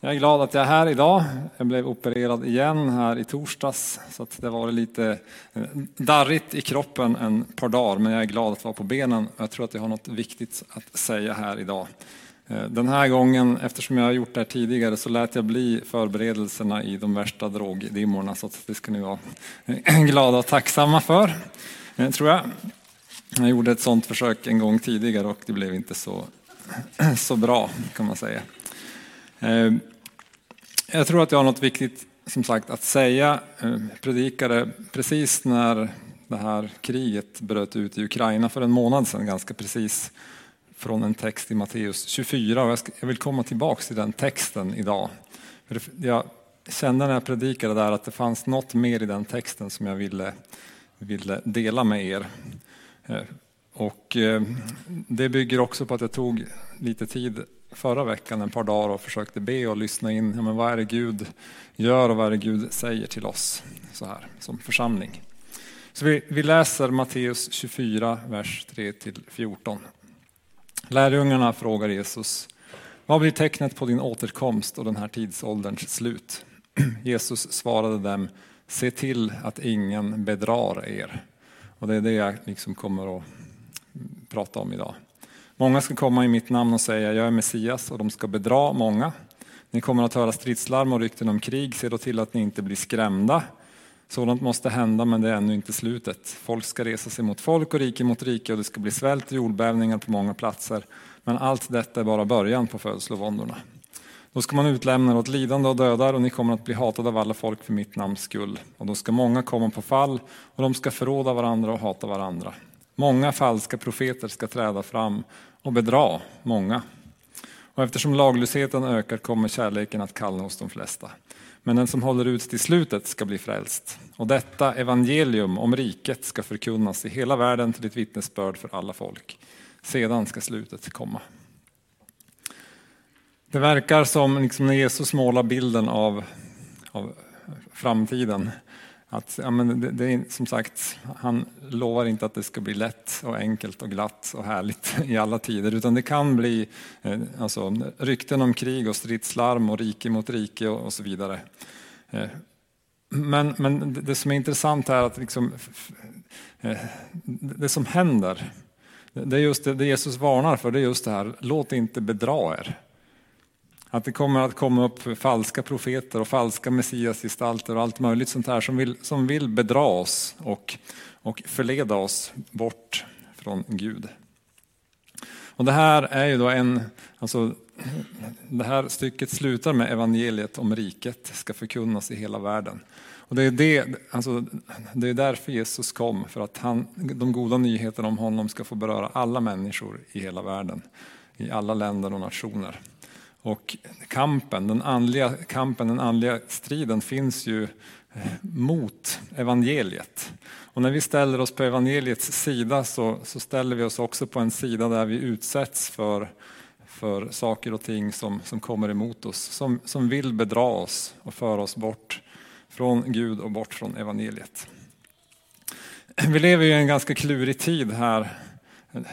Jag är glad att jag är här idag. Jag blev opererad igen här i torsdags så att det var lite eh, darrigt i kroppen en par dagar men jag är glad att vara på benen. Jag tror att jag har något viktigt att säga här idag. Eh, den här gången, eftersom jag har gjort det här tidigare, så lät jag bli förberedelserna i de värsta drogdimmorna så att det ska ni vara eh, glada och tacksamma för, tror jag. Jag gjorde ett sådant försök en gång tidigare och det blev inte så, så bra kan man säga. Ehm, jag tror att jag har något viktigt som sagt att säga. Ehm, jag predikade precis när det här kriget bröt ut i Ukraina för en månad sedan, ganska precis från en text i Matteus 24 och jag vill komma tillbaks till den texten idag. Jag kände när jag predikade där att det fanns något mer i den texten som jag ville, ville dela med er. Ehm, och det bygger också på att jag tog lite tid förra veckan ett par dagar och försökte be och lyssna in. Ja, men vad är det Gud gör och vad är det Gud säger till oss så här som församling? Så vi, vi läser Matteus 24, vers 3-14. Lärjungarna frågar Jesus, vad blir tecknet på din återkomst och den här tidsålderns slut? Jesus svarade dem, se till att ingen bedrar er. Och det är det jag liksom kommer att prata om idag. Många ska komma i mitt namn och säga jag är Messias och de ska bedra många. Ni kommer att höra stridslarm och rykten om krig, se då till att ni inte blir skrämda. Sådant måste hända men det är ännu inte slutet. Folk ska resa sig mot folk och rike mot rike och det ska bli svält och jordbävningar på många platser. Men allt detta är bara början på födslovåndorna. Då ska man utlämna åt lidande och dödar och ni kommer att bli hatade av alla folk för mitt namns skull. Och då ska många komma på fall och de ska förråda varandra och hata varandra. Många falska profeter ska träda fram och bedra många. Och eftersom laglösheten ökar kommer kärleken att kallna hos de flesta. Men den som håller ut till slutet ska bli frälst. Och detta evangelium om riket ska förkunnas i hela världen till ett vittnesbörd för alla folk. Sedan ska slutet komma. Det verkar som liksom när Jesus målar bilden av, av framtiden att, ja, men det, det, är som sagt, han lovar inte att det ska bli lätt och enkelt och glatt och härligt i alla tider, utan det kan bli eh, alltså, rykten om krig och stridslarm och rike mot rike och, och så vidare. Eh, men, men det som är intressant är att liksom, eh, det som händer, det är just det, det Jesus varnar för, det är just det här, låt inte bedra er. Att det kommer att komma upp falska profeter och falska messiasgestalter och allt möjligt sånt här som vill, som vill bedra oss och, och förleda oss bort från Gud. Och det här är ju då en, alltså, det här stycket slutar med evangeliet om riket ska förkunnas i hela världen. Och det, är det, alltså, det är därför Jesus kom, för att han, de goda nyheterna om honom ska få beröra alla människor i hela världen, i alla länder och nationer. Och kampen, den andliga kampen, den andliga striden finns ju eh, mot evangeliet. Och när vi ställer oss på evangeliets sida så, så ställer vi oss också på en sida där vi utsätts för, för saker och ting som, som kommer emot oss, som, som vill bedra oss och föra oss bort från Gud och bort från evangeliet. Vi lever i en ganska klurig tid här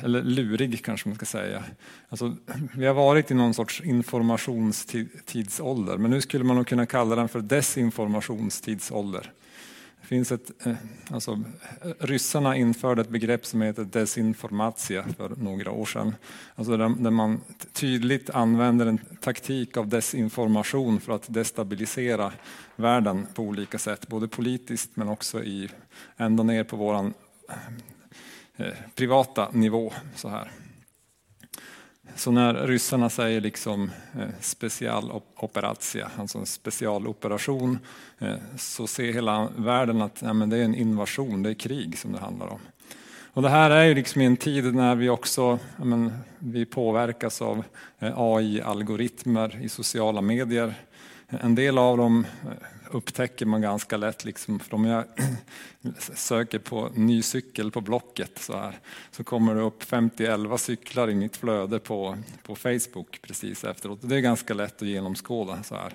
eller lurig kanske man ska säga. Alltså, vi har varit i någon sorts informationstidsålder, men nu skulle man nog kunna kalla den för desinformationstidsålder. Det finns ett, eh, alltså, ryssarna införde ett begrepp som heter desinformatia för några år sedan. Alltså där, där man tydligt använder en taktik av desinformation för att destabilisera världen på olika sätt, både politiskt men också i, ända ner på våran Eh, privata nivå. Så här. Så när ryssarna säger liksom eh, specialoperatia, alltså en specialoperation, eh, så ser hela världen att ja, men det är en invasion, det är krig som det handlar om. Och det här är ju liksom i en tid när vi också ja, men, vi påverkas av AI-algoritmer i sociala medier. En del av dem upptäcker man ganska lätt. Liksom, för om jag söker på ny cykel på Blocket så, här, så kommer det upp 50 cyklar i mitt flöde på, på Facebook precis efteråt. Det är ganska lätt att genomskåda. Så här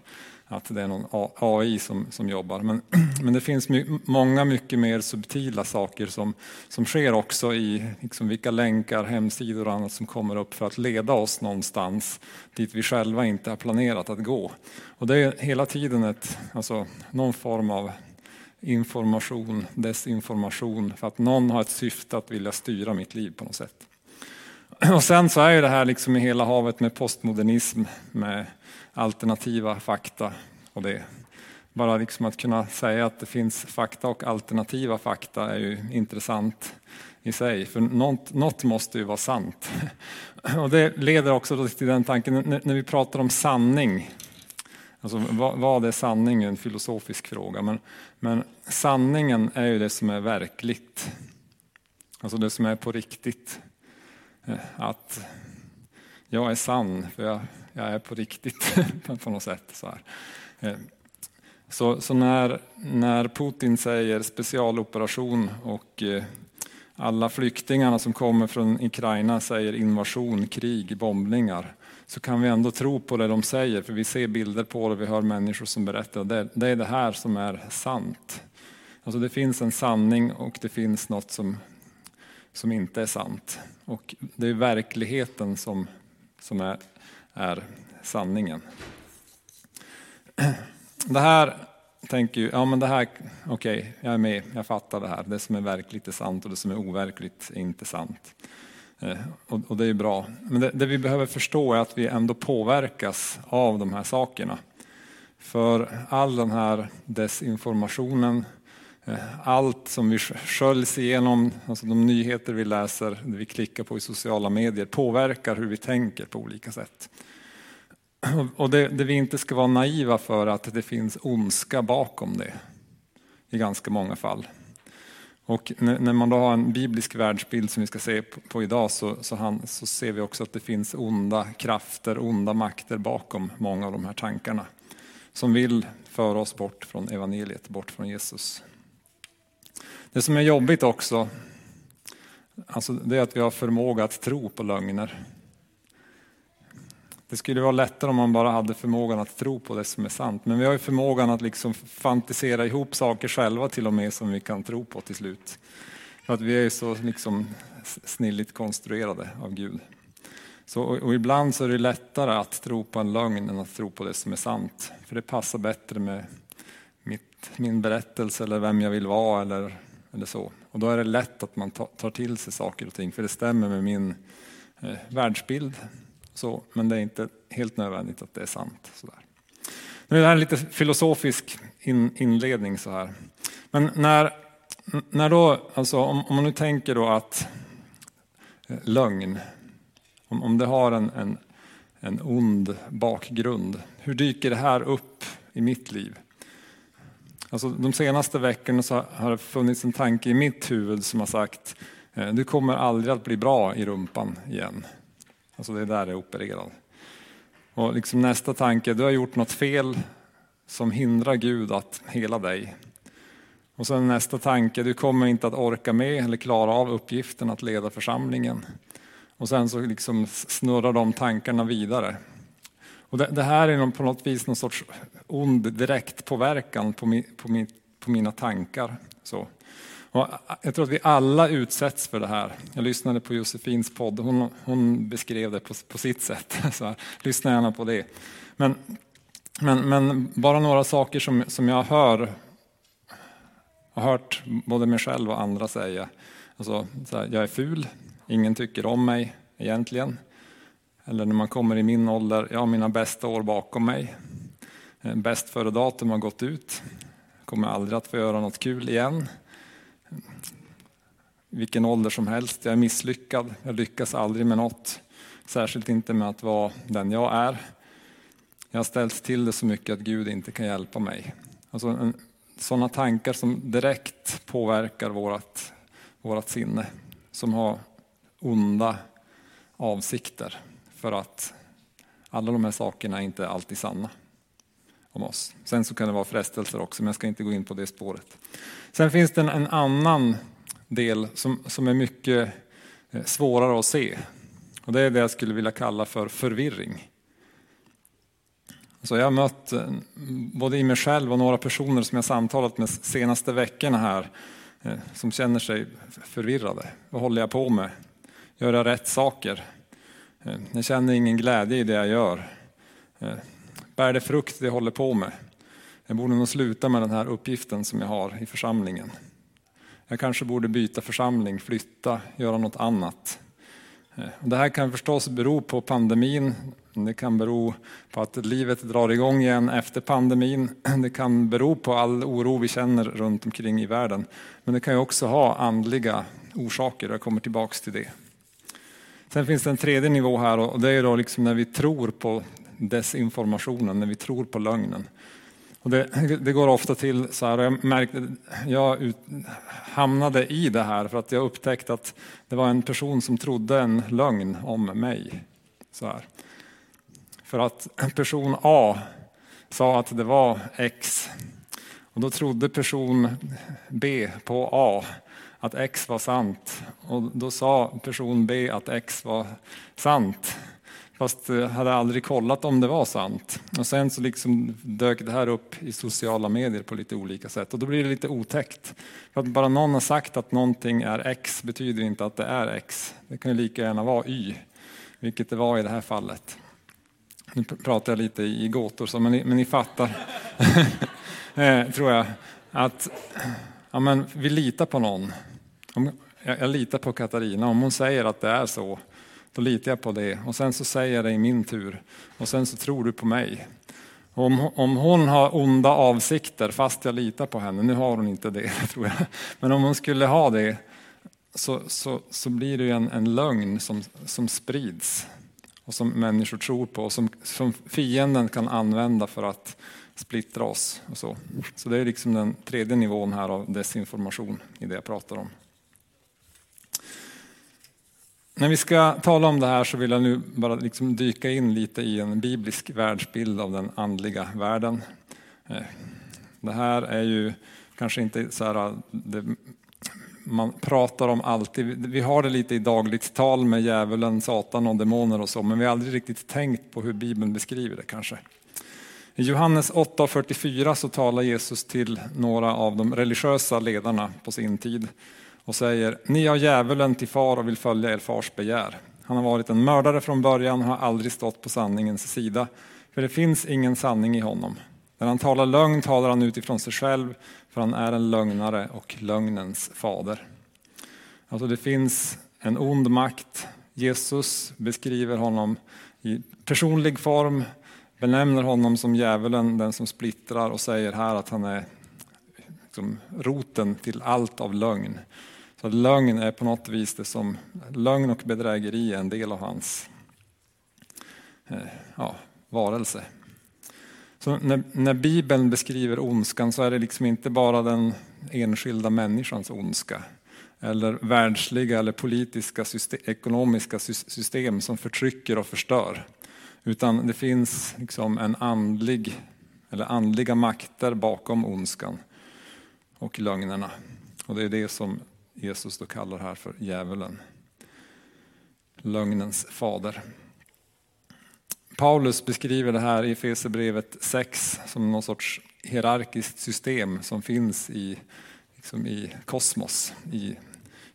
att det är någon AI som, som jobbar. Men, men det finns my, många mycket mer subtila saker som, som sker också i liksom vilka länkar, hemsidor och annat som kommer upp för att leda oss någonstans dit vi själva inte har planerat att gå. Och det är hela tiden ett, alltså, någon form av information, desinformation för att någon har ett syfte att vilja styra mitt liv på något sätt. Och sen så är ju det här liksom i hela havet med postmodernism, med alternativa fakta och det. Bara liksom att kunna säga att det finns fakta och alternativa fakta är ju intressant i sig, för något, något måste ju vara sant. Och det leder också till den tanken, när vi pratar om sanning, alltså vad, vad är sanning? En filosofisk fråga, men, men sanningen är ju det som är verkligt. Alltså det som är på riktigt. Att jag är sann, för jag jag är på riktigt på något sätt. Så, eh, så, så, när, när Putin säger specialoperation och eh, alla flyktingarna som kommer från Ukraina säger invasion, krig, bombningar så kan vi ändå tro på det de säger för vi ser bilder på det, vi hör människor som berättar. Det, det är det här som är sant. Alltså det finns en sanning och det finns något som, som inte är sant. Och det är verkligheten som, som är är sanningen. Det här tänker ju, ja men det här, okej, okay, jag är med, jag fattar det här. Det som är verkligt är sant och det som är overkligt är inte sant. Eh, och, och det är bra. Men det, det, vi behöver förstå är att vi ändå påverkas av de här sakerna. För all den här desinformationen, eh, Eh, allt som vi sköljs igenom, alltså de nyheter vi läser, det vi klickar på i sociala medier, påverkar hur vi tänker på olika sätt. Och det, det vi inte ska vara naiva för att det finns ondska bakom det i ganska många fall. Och när man då har en biblisk världsbild som vi ska se på idag så, så, han, så, ser vi också att det finns onda krafter, onda makter bakom många av de här tankarna. Som vill föra oss bort från evangeliet, bort från Jesus. Det som är jobbigt också, alltså det är att vi har förmåga att tro på lögner. Det skulle vara lättare om man bara hade förmågan att tro på det som är sant. Men vi har ju förmågan att liksom fantisera ihop saker själva till och med som vi kan tro på till slut. För att vi är så liksom snilligt konstruerade av Gud. Så, och ibland så är det lättare att tro på en lögn än att tro på det som är sant. För det passar bättre med mitt, min berättelse eller vem jag vill vara eller, eller så. Och då är det lätt att man tar till sig saker och ting för det stämmer med min eh, världsbild så, men det är inte helt nödvändigt att det är sant. Sådär. Nu är det här en lite filosofisk in, inledning. så här. Men när, när då, alltså, om, om man nu tänker då att eh, lögn, om, om det har en, en, en ond bakgrund, hur dyker det här upp i mitt liv? Alltså, de senaste veckorna så har det funnits en tanke i mitt huvud som har sagt, eh, du kommer aldrig att bli bra i rumpan igen. Alltså det är där det är opererad. Och liksom nästa tanke, du har gjort något fel som hindrar Gud att hela dig. Och sen nästa tanke, du kommer inte att orka med eller klara av uppgiften att leda församlingen. Och sen så liksom snurrar de tankarna vidare. Och det, det här är på något vis någon sorts ond direktpåverkan på, mi, på, mi, på mina tankar. Så. Och jag tror att vi alla utsätts för det här. Jag lyssnade på Josefins podd, hon, hon beskrev det på, på sitt sätt. Så här, lyssna gärna på det. Men, men, men bara några saker som, som jag hör, har hört både mig själv och andra säga. Alltså, här, jag är ful, ingen tycker om mig egentligen. Eller när man kommer i min ålder, jag har mina bästa år bakom mig. Eh, bäst före datum har gått ut, kommer aldrig att få göra något kul igen vilken ålder som helst. Jag är misslyckad, jag lyckas aldrig med något. Särskilt inte med att vara den jag är. Jag har ställts till det så mycket att Gud inte kan hjälpa mig. Alltså sådana tankar som direkt påverkar vårt, vårt sinne. Som har onda avsikter. För att alla de här sakerna är inte alltid sanna. om oss. Sen så kan det vara frestelser också, men jag ska inte gå in på det spåret. Sen finns det en, en annan del som, som är mycket eh, svårare att se. Och det är det jag skulle vilja kalla för förvirring. Så jag har mött eh, både i mig själv och några personer som jag samtalat med senaste veckorna här eh, som känner sig förvirrade. Vad håller jag på med? Gör jag rätt saker? Eh, jag känner ingen glädje i det jag gör. Eh, bär det frukt det jag håller på med? Jag borde nog sluta med den här uppgiften som jag har i församlingen. Jag kanske borde byta församling, flytta, göra något annat. Eh, det här kan förstås bero på pandemin. Det kan bero på att livet drar igång igen efter pandemin. Det kan bero på all oro vi känner runt omkring i världen. Men det kan ju också ha andliga orsaker. Jag kommer tillbaks till det. Sen finns det en tredje nivå här och det är då liksom när vi tror på desinformationen, när vi tror på lögnen. Och det, det, går ofta till så här, jag, märkte, jag ut, hamnade i det här för att jag upptäckte att det var en person som trodde en lögn om mig. Så här. För att person A sa att det var X och då trodde person B på A att X var sant och då sa person B att X var sant. Fast eh, hade aldrig kollat om det var sant. Och sen så liksom dök det här upp i sociala medier på lite olika sätt. Och då blir det lite otäckt. För att bara någon har sagt att någonting är X betyder inte att det är X. Det kan ju lika gärna vara Y, vilket det var i det här fallet. Nu pratar jag lite i gåtor, så, men, ni, men ni fattar, eh, tror jag. Att ja, men vi litar på någon. Jag, jag litar på Katarina. Om hon säger att det är så, då litar jag på det och sen så säger jag det i min tur och sen så tror du på mig. Om, om hon har onda avsikter fast jag litar på henne, nu har hon inte det tror jag, men om hon skulle ha det så, så, så blir det en, en lögn som, som sprids och som människor tror på och som, som fienden kan använda för att splittra oss. Och så. så det är liksom den tredje nivån här av desinformation i det jag pratar om. När vi ska tala om det här så vill jag nu bara liksom dyka in lite i en biblisk världsbild av den andliga världen. Eh, det här är ju kanske inte så här, eh, det, man pratar om alltid, vi har det lite i dagligt tal med djävulen, Satan och demoner och så, men vi har aldrig riktigt tänkt på hur Bibeln beskriver det kanske. I Johannes 8.44 så talar Jesus till några av de religiösa ledarna på sin tid och säger, ni har djävulen till far och vill följa er fars begär. Han har varit en mördare från början och har aldrig stått på sanningens sida, för det finns ingen sanning i honom. När han talar lögn talar han utifrån sig själv, för han är en lögnare och lögnens fader. Alltså det finns en ond makt. Jesus beskriver honom i personlig form, benämner honom som djävulen, den som splittrar och säger här att han är liksom roten till allt av lögn. Så lögn är på något vis det som, lögn och bedrägeri är en del av hans eh, ja, varelse. Så när, när, Bibeln beskriver ondskan så är det liksom inte bara den enskilda människans ondska eller världsliga eller politiska system, ekonomiska system som förtrycker och förstör. Utan det finns liksom en andlig, eller andliga makter bakom ondskan och lögnerna. Och det är det som Jesus då kallar här för djävulen. Lögnens fader. Paulus beskriver det här i Efesierbrevet 6 som någon sorts hierarkiskt system som finns i, liksom i kosmos, i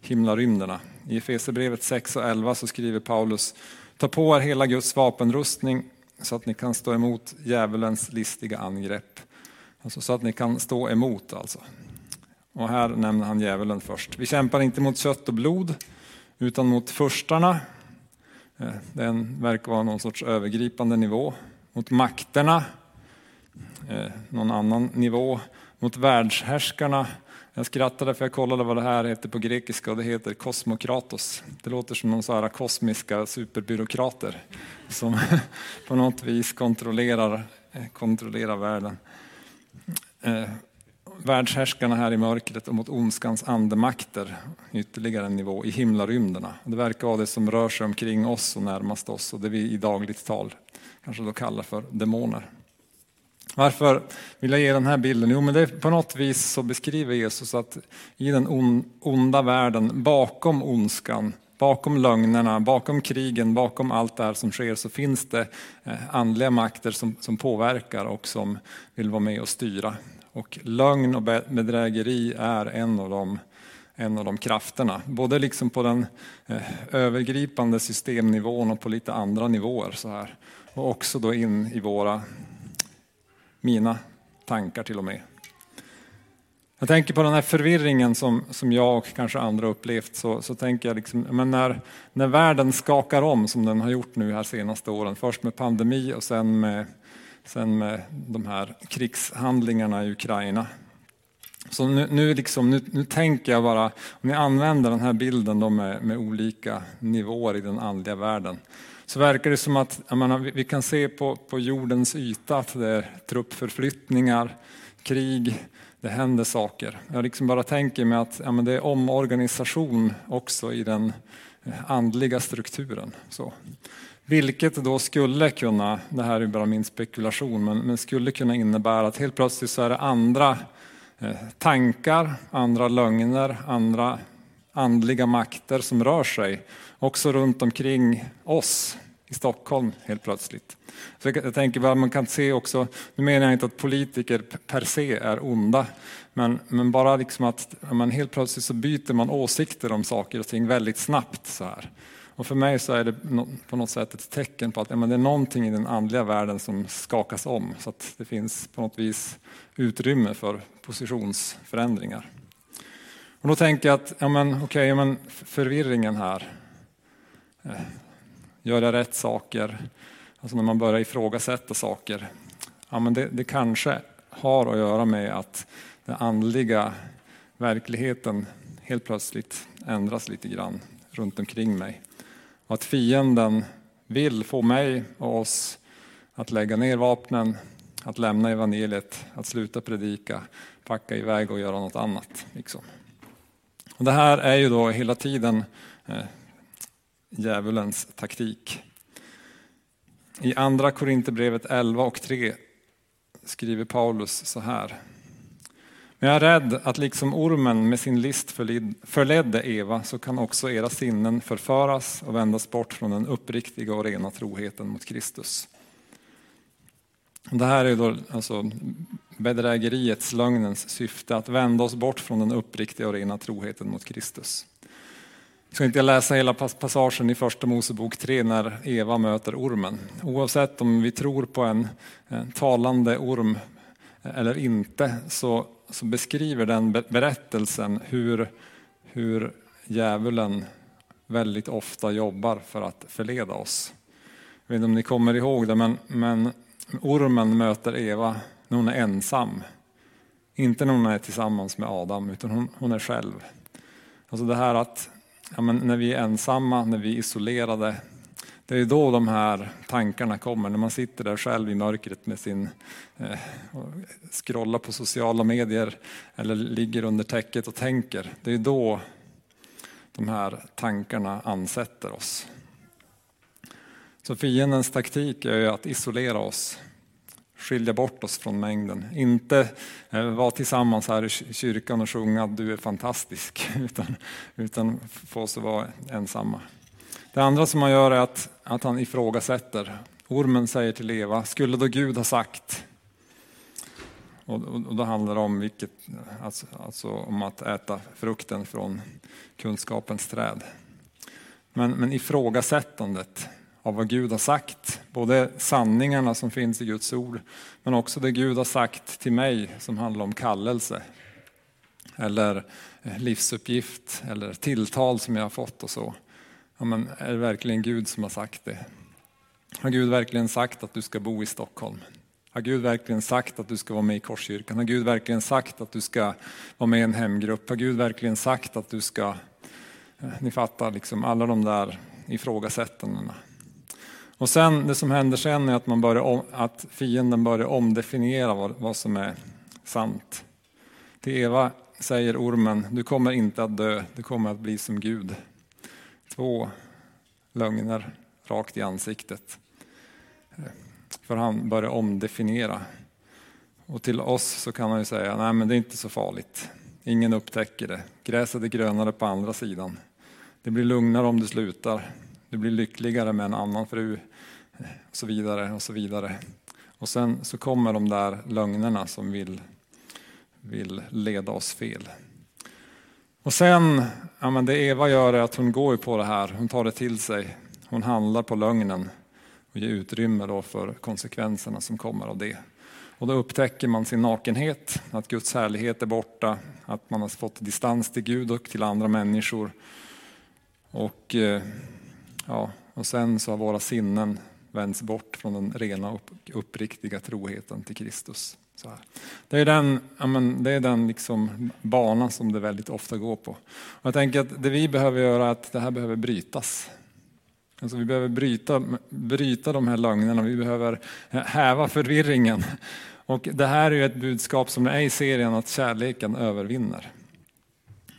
himlarymderna. I Efesierbrevet 6 och 11 så skriver Paulus Ta på er hela Guds vapenrustning så att ni kan stå emot djävulens listiga angrepp. Alltså så att ni kan stå emot alltså. Och här nämner han djävulen först. Vi kämpar inte mot kött och blod utan mot förstarna. Eh, den verkar vara någon sorts övergripande nivå. Mot makterna, eh, någon annan nivå. Mot världshärskarna. Jag skrattade för jag kollade vad det här heter på grekiska och det heter kosmokratos. Det låter som någon så här kosmiska superbyråkrater som på något vis kontrollerar, eh, kontrollerar världen världshärskarna här i mörkret och mot ondskans andemakter, ytterligare en nivå, i himlarymderna. Det verkar vara det som rör sig omkring oss och närmast oss och det vi i dagligt tal kanske då kallar för demoner. Varför vill jag ge den här bilden? Jo, men det är på något vis så beskriver Jesus att i den onda världen, bakom ondskan, bakom lögnerna, bakom krigen, bakom allt det här som sker så finns det eh, andliga makter som, som påverkar och som vill vara med och styra. Och lögn och bedrägeri är en av de, en av de krafterna. Både liksom på den eh, övergripande systemnivån och på lite andra nivåer. Så här. Och också då in i våra mina tankar till och med. Jag tänker på den här förvirringen som, som jag och kanske andra upplevt så, så tänker jag liksom, men när, när världen skakar om som den har gjort nu här senaste åren, först med pandemi och sen med, sen med de här krigshandlingarna i Ukraina. Så nu, nu, liksom, nu, nu tänker jag bara, om ni använder den här bilden då med, med olika nivåer i den andliga världen, så verkar det som att menar, vi kan se på, på jordens yta att det är truppförflyttningar, krig, det händer saker. Jag liksom bara tänker mig att ja, det är omorganisation också i den andliga strukturen. Så. Vilket då skulle kunna, det här är bara min spekulation, men, men skulle kunna innebära att helt plötsligt så är det andra eh, tankar, andra lögner, andra andliga makter som rör sig också runt omkring oss i Stockholm helt plötsligt. Så jag tänker bara man kan se också, nu menar jag inte att politiker per se är onda, men, men bara liksom att man helt plötsligt så byter man åsikter om saker och ting väldigt snabbt. så här. Och för mig så är det på något sätt ett tecken på att ja, men det är någonting i den andliga världen som skakas om, så att det finns på något vis utrymme för positionsförändringar. Och då tänker jag att ja, men, okay, ja, men förvirringen här, eh, jag rätt saker, alltså när man börjar ifrågasätta saker, ja, men det, det kanske har att göra med att den andliga verkligheten helt plötsligt ändras lite grann runt omkring mig. Och att fienden vill få mig och oss att lägga ner vapnen, att lämna evangeliet, att sluta predika, packa iväg och göra något annat. Liksom. Och det här är ju då hela tiden eh, djävulens taktik. I andra Korinthierbrevet 11 och 3 skriver Paulus så här. Men jag är rädd att liksom ormen med sin list förledde Eva så kan också era sinnen förföras och vändas bort från den uppriktiga och rena troheten mot Kristus. Det här är då alltså bedrägeriets, lögnens syfte, att vända oss bort från den uppriktiga och rena troheten mot Kristus. Jag ska inte läsa hela passagen i första Mosebok 3 när Eva möter ormen. Oavsett om vi tror på en, eh, talande orm eller inte så, så, beskriver den berättelsen hur, hur djävulen väldigt ofta jobbar för att förleda oss. Jag vet inte om ni kommer ihåg det, men, men ormen möter Eva när hon är ensam. Inte när hon är tillsammans med Adam, utan hon, hon är själv. Alltså det här att ja, men när vi är ensamma, när vi är isolerade, det är då de här tankarna kommer, när man sitter där själv i mörkret med sin eh, scrollar på sociala medier eller ligger under täcket och tänker. Det är då de här tankarna ansätter oss. Så fiendens taktik är att isolera oss, skilja bort oss från mängden. Inte eh, vara tillsammans här i kyrkan och sjunga att du är fantastisk, utan, utan få oss att vara ensamma. Det andra som han gör är att, att han ifrågasätter. Ormen säger till Eva, skulle då Gud ha sagt? Och, och, och då handlar det om, vilket, alltså, alltså om att äta frukten från kunskapens träd. Men, men ifrågasättandet av vad Gud har sagt. Både sanningarna som finns i Guds ord, men också det Gud har sagt till mig som handlar om kallelse. Eller livsuppgift, eller tilltal som jag har fått och så. Ja, men är det verkligen Gud som har sagt det? Har Gud verkligen sagt att du ska bo i Stockholm? Har Gud verkligen sagt att du ska vara med i Korskyrkan? Har Gud verkligen sagt att du ska vara med i en hemgrupp? Har Gud verkligen sagt att du ska... Eh, ni fattar, liksom alla de där ifrågasättandena. Och sen, det som händer sen är att, man börjar, att fienden börjar omdefiniera vad, vad som är sant. Till Eva säger ormen, du kommer inte att dö, du kommer att bli som Gud. Två lögner rakt i ansiktet. Eh, för han börjar omdefiniera Och till oss så kan han ju säga, nej men det är inte så farligt. Ingen upptäcker det. Gräset är grönare på andra sidan. Det blir lugnare om du slutar. Du blir lyckligare med en annan fru. Eh, och så vidare och så vidare. Och sen så kommer de där lögnerna som vill, vill leda oss fel. Och sen, ja men det Eva gör är att hon går på det här, hon tar det till sig. Hon handlar på lögnen och ger utrymme då för konsekvenserna som kommer av det. Och då upptäcker man sin nakenhet, att Guds härlighet är borta, att man har fått distans till Gud och till andra människor. Och, eh, ja, och sen så har våra sinnen vänts bort från den rena och uppriktiga troheten till Kristus. Så här. Det är den, men, det är den liksom banan som det väldigt ofta går på. Och jag tänker att det vi behöver göra är att det här behöver brytas. Alltså vi behöver bryta, bryta de här lögnerna, vi behöver häva förvirringen. Och det här är ju ett budskap som är i serien att kärleken övervinner.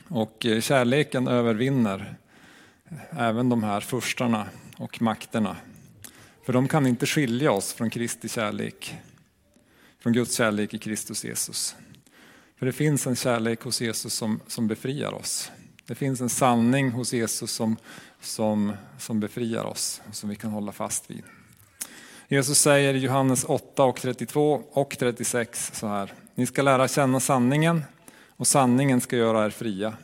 Och eh, kärleken övervinner även de här förstarna och makterna. För de kan inte skilja oss från Kristi kärlek, från Guds kärlek i Kristus Jesus. För det finns en kärlek hos Jesus som, som befriar oss. Det finns en sanning hos Jesus som, som, som befriar oss, som vi kan hålla fast vid. Jesus säger i Johannes 8 och 32 och 36 så här. Ni ska lära känna sanningen och sanningen ska göra er fria.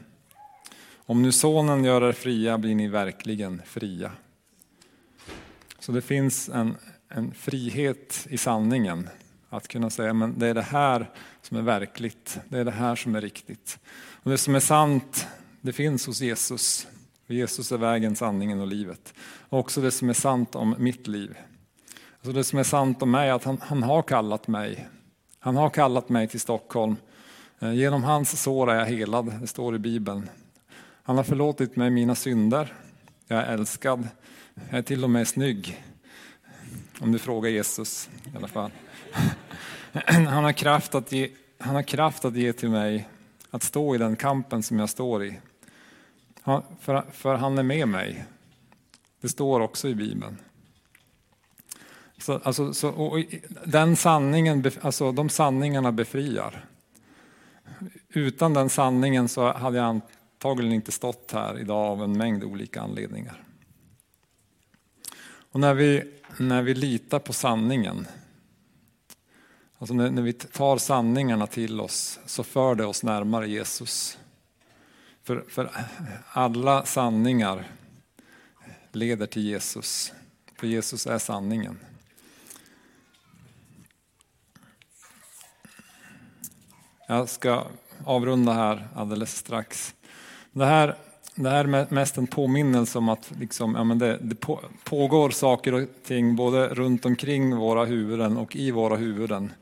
Om nu sonen gör er fria blir ni verkligen fria. Så det finns en, en frihet i sanningen. Att kunna säga men det är det här som är verkligt, det är det här som är riktigt. Och det som är sant, det finns hos Jesus. Jesus är vägen, sanningen och livet. Och också det som är sant om mitt liv. Alltså det som är sant om mig är att han, han har kallat mig. Han har kallat mig till Stockholm. Eh, genom hans sår är jag helad, det står i Bibeln. Han har förlåtit mig mina synder. Jag är älskad. Jag är till och med snygg. Om du frågar Jesus i alla fall. Han har kraft att ge, han har kraft att ge till mig att stå i den kampen som jag står i. För, för han är med mig. Det står också i Bibeln. Så, alltså, så, den sanningen, alltså, de sanningarna befriar. Utan den sanningen så hade jag antagligen inte stått här idag av en mängd olika anledningar. Och när vi, när vi litar på sanningen, alltså när, när vi tar sanningarna till oss, så för det oss närmare Jesus. För, för alla sanningar leder till Jesus, för Jesus är sanningen. Jag ska avrunda här alldeles strax. Det här, det här är mest en påminnelse om att liksom, ja, men det, det pågår saker och ting både runt omkring våra huvuden och i våra huvuden.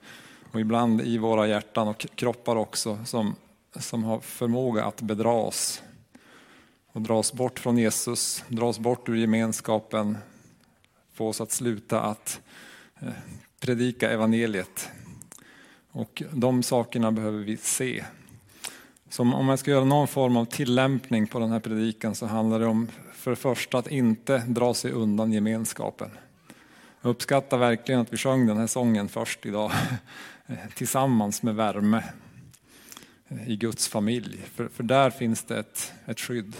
Och ibland i våra hjärtan och kroppar också som, som har förmåga att bedra oss. Och dra oss bort från Jesus, dra oss bort ur gemenskapen, få oss att sluta att eh, predika evangeliet. Och de sakerna behöver vi se. Så om jag ska göra någon form av tillämpning på den här predikan så handlar det om för det första att inte dra sig undan gemenskapen. Jag uppskattar verkligen att vi sjöng den här sången först idag tillsammans med värme i Guds familj. För, för där finns det ett, ett skydd.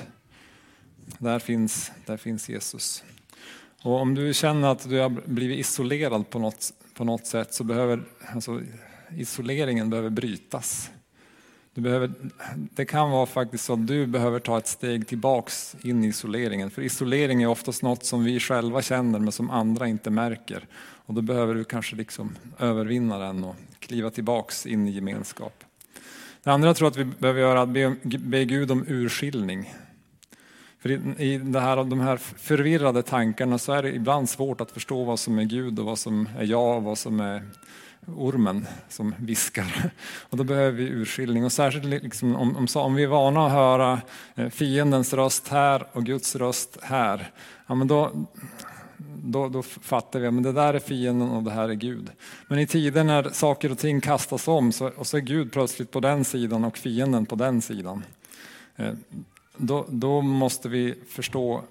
Där finns, där finns Jesus. Och om du känner att du har blivit isolerad på något, på något sätt så behöver alltså, isoleringen behöver brytas. Du behöver, det kan vara faktiskt så att du behöver ta ett steg tillbaks in i isoleringen. För isolering är oftast något som vi själva känner men som andra inte märker. Och då behöver du kanske liksom övervinna den och kliva tillbaks in i gemenskap. Det andra jag tror att vi behöver göra är att be, be Gud om urskiljning. För i, i det här, de här förvirrade tankarna så är det ibland svårt att förstå vad som är Gud och vad som är jag och vad som är ormen som viskar. Och då behöver vi urskiljning. Och särskilt liksom om, om, om vi är vana att höra eh, fiendens röst här och Guds röst här, ja, men då, då, då fattar vi att det där är fienden och det här är Gud. Men i tider när saker och ting kastas om så, och så är Gud plötsligt på den sidan och fienden på den sidan. Eh, då, då måste vi förstå,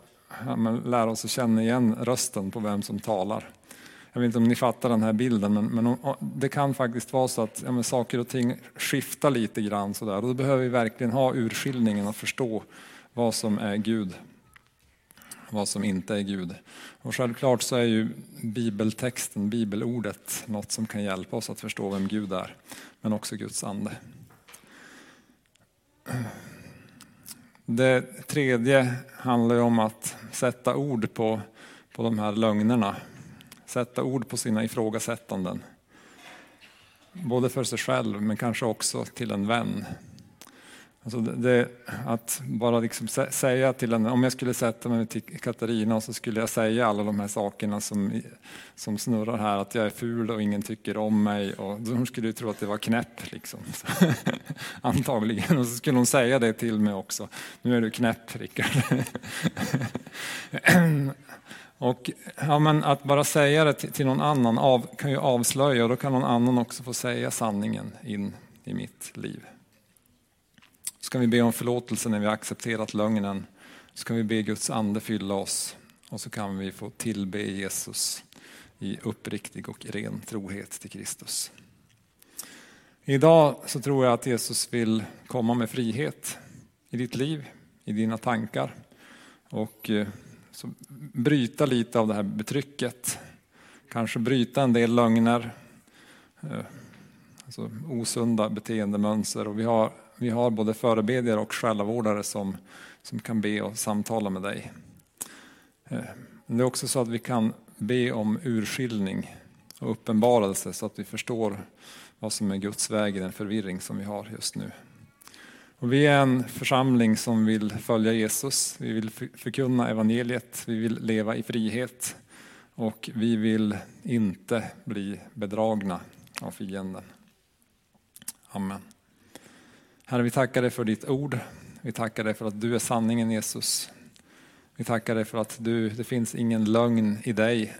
ja, lära oss att känna igen rösten på vem som talar jag vet inte om ni fattar den här bilden, men, men det kan faktiskt vara så att ja, saker och ting skiftar lite grann sådär. Och då behöver vi verkligen ha urskiljningen och förstå vad som är Gud, vad som inte är Gud. Och självklart så är ju bibeltexten, bibelordet, något som kan hjälpa oss att förstå vem Gud är, men också Guds ande. Det tredje handlar om att sätta ord på, på de här lögnerna. Sätta ord på sina ifrågasättanden. Både för sig själv men kanske också till en vän. Alltså det, det, att bara liksom säga till en, om jag skulle sätta mig till Katarina så skulle jag säga alla de här sakerna som, som snurrar här, att jag är ful och ingen tycker om mig. Och hon skulle ju tro att det var knäpp, liksom. antagligen. Och så skulle hon säga det till mig också. Nu är du knäpp, Rickard. och ja, men att bara säga det till, någon annan av, kan ju avslöja och då kan någon annan också få säga sanningen in i mitt liv. Ska vi be om förlåtelse när vi har accepterat lögnen. Så kan vi be Guds ande fylla oss och så kan vi få tillbe Jesus i uppriktig och ren trohet till Kristus. Idag så tror jag att Jesus vill komma med frihet i ditt liv, i dina tankar och eh, så bryta lite av det här betrycket. Kanske bryta en del lögner, eh, alltså osunda beteendemönster. Och vi har vi har både förebedjare och själavårdare som, som kan be och samtala med dig. Eh, men det är också så att vi kan be om urskiljning och uppenbarelse så att vi förstår vad som är Guds väg i den förvirring som vi har just nu. Och vi är en församling som vill följa Jesus, vi vill förkunna evangeliet, vi vill leva i frihet och vi vill inte bli bedragna av fienden. Amen. Herre, vi tackar dig för ditt ord. Vi tackar dig för att du är sanningen Jesus. Vi tackar dig för att du, det finns ingen lögn i dig.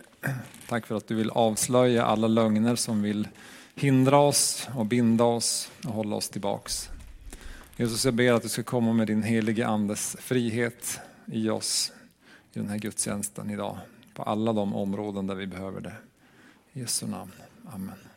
Tack för att du vill avslöja alla lögner som vill hindra oss och binda oss och hålla oss tillbaks. Jesus, jag ber att du ska komma med din helige Andes frihet i oss i den här gudstjänsten idag. På alla de områden där vi behöver det. I Jesu namn. Amen.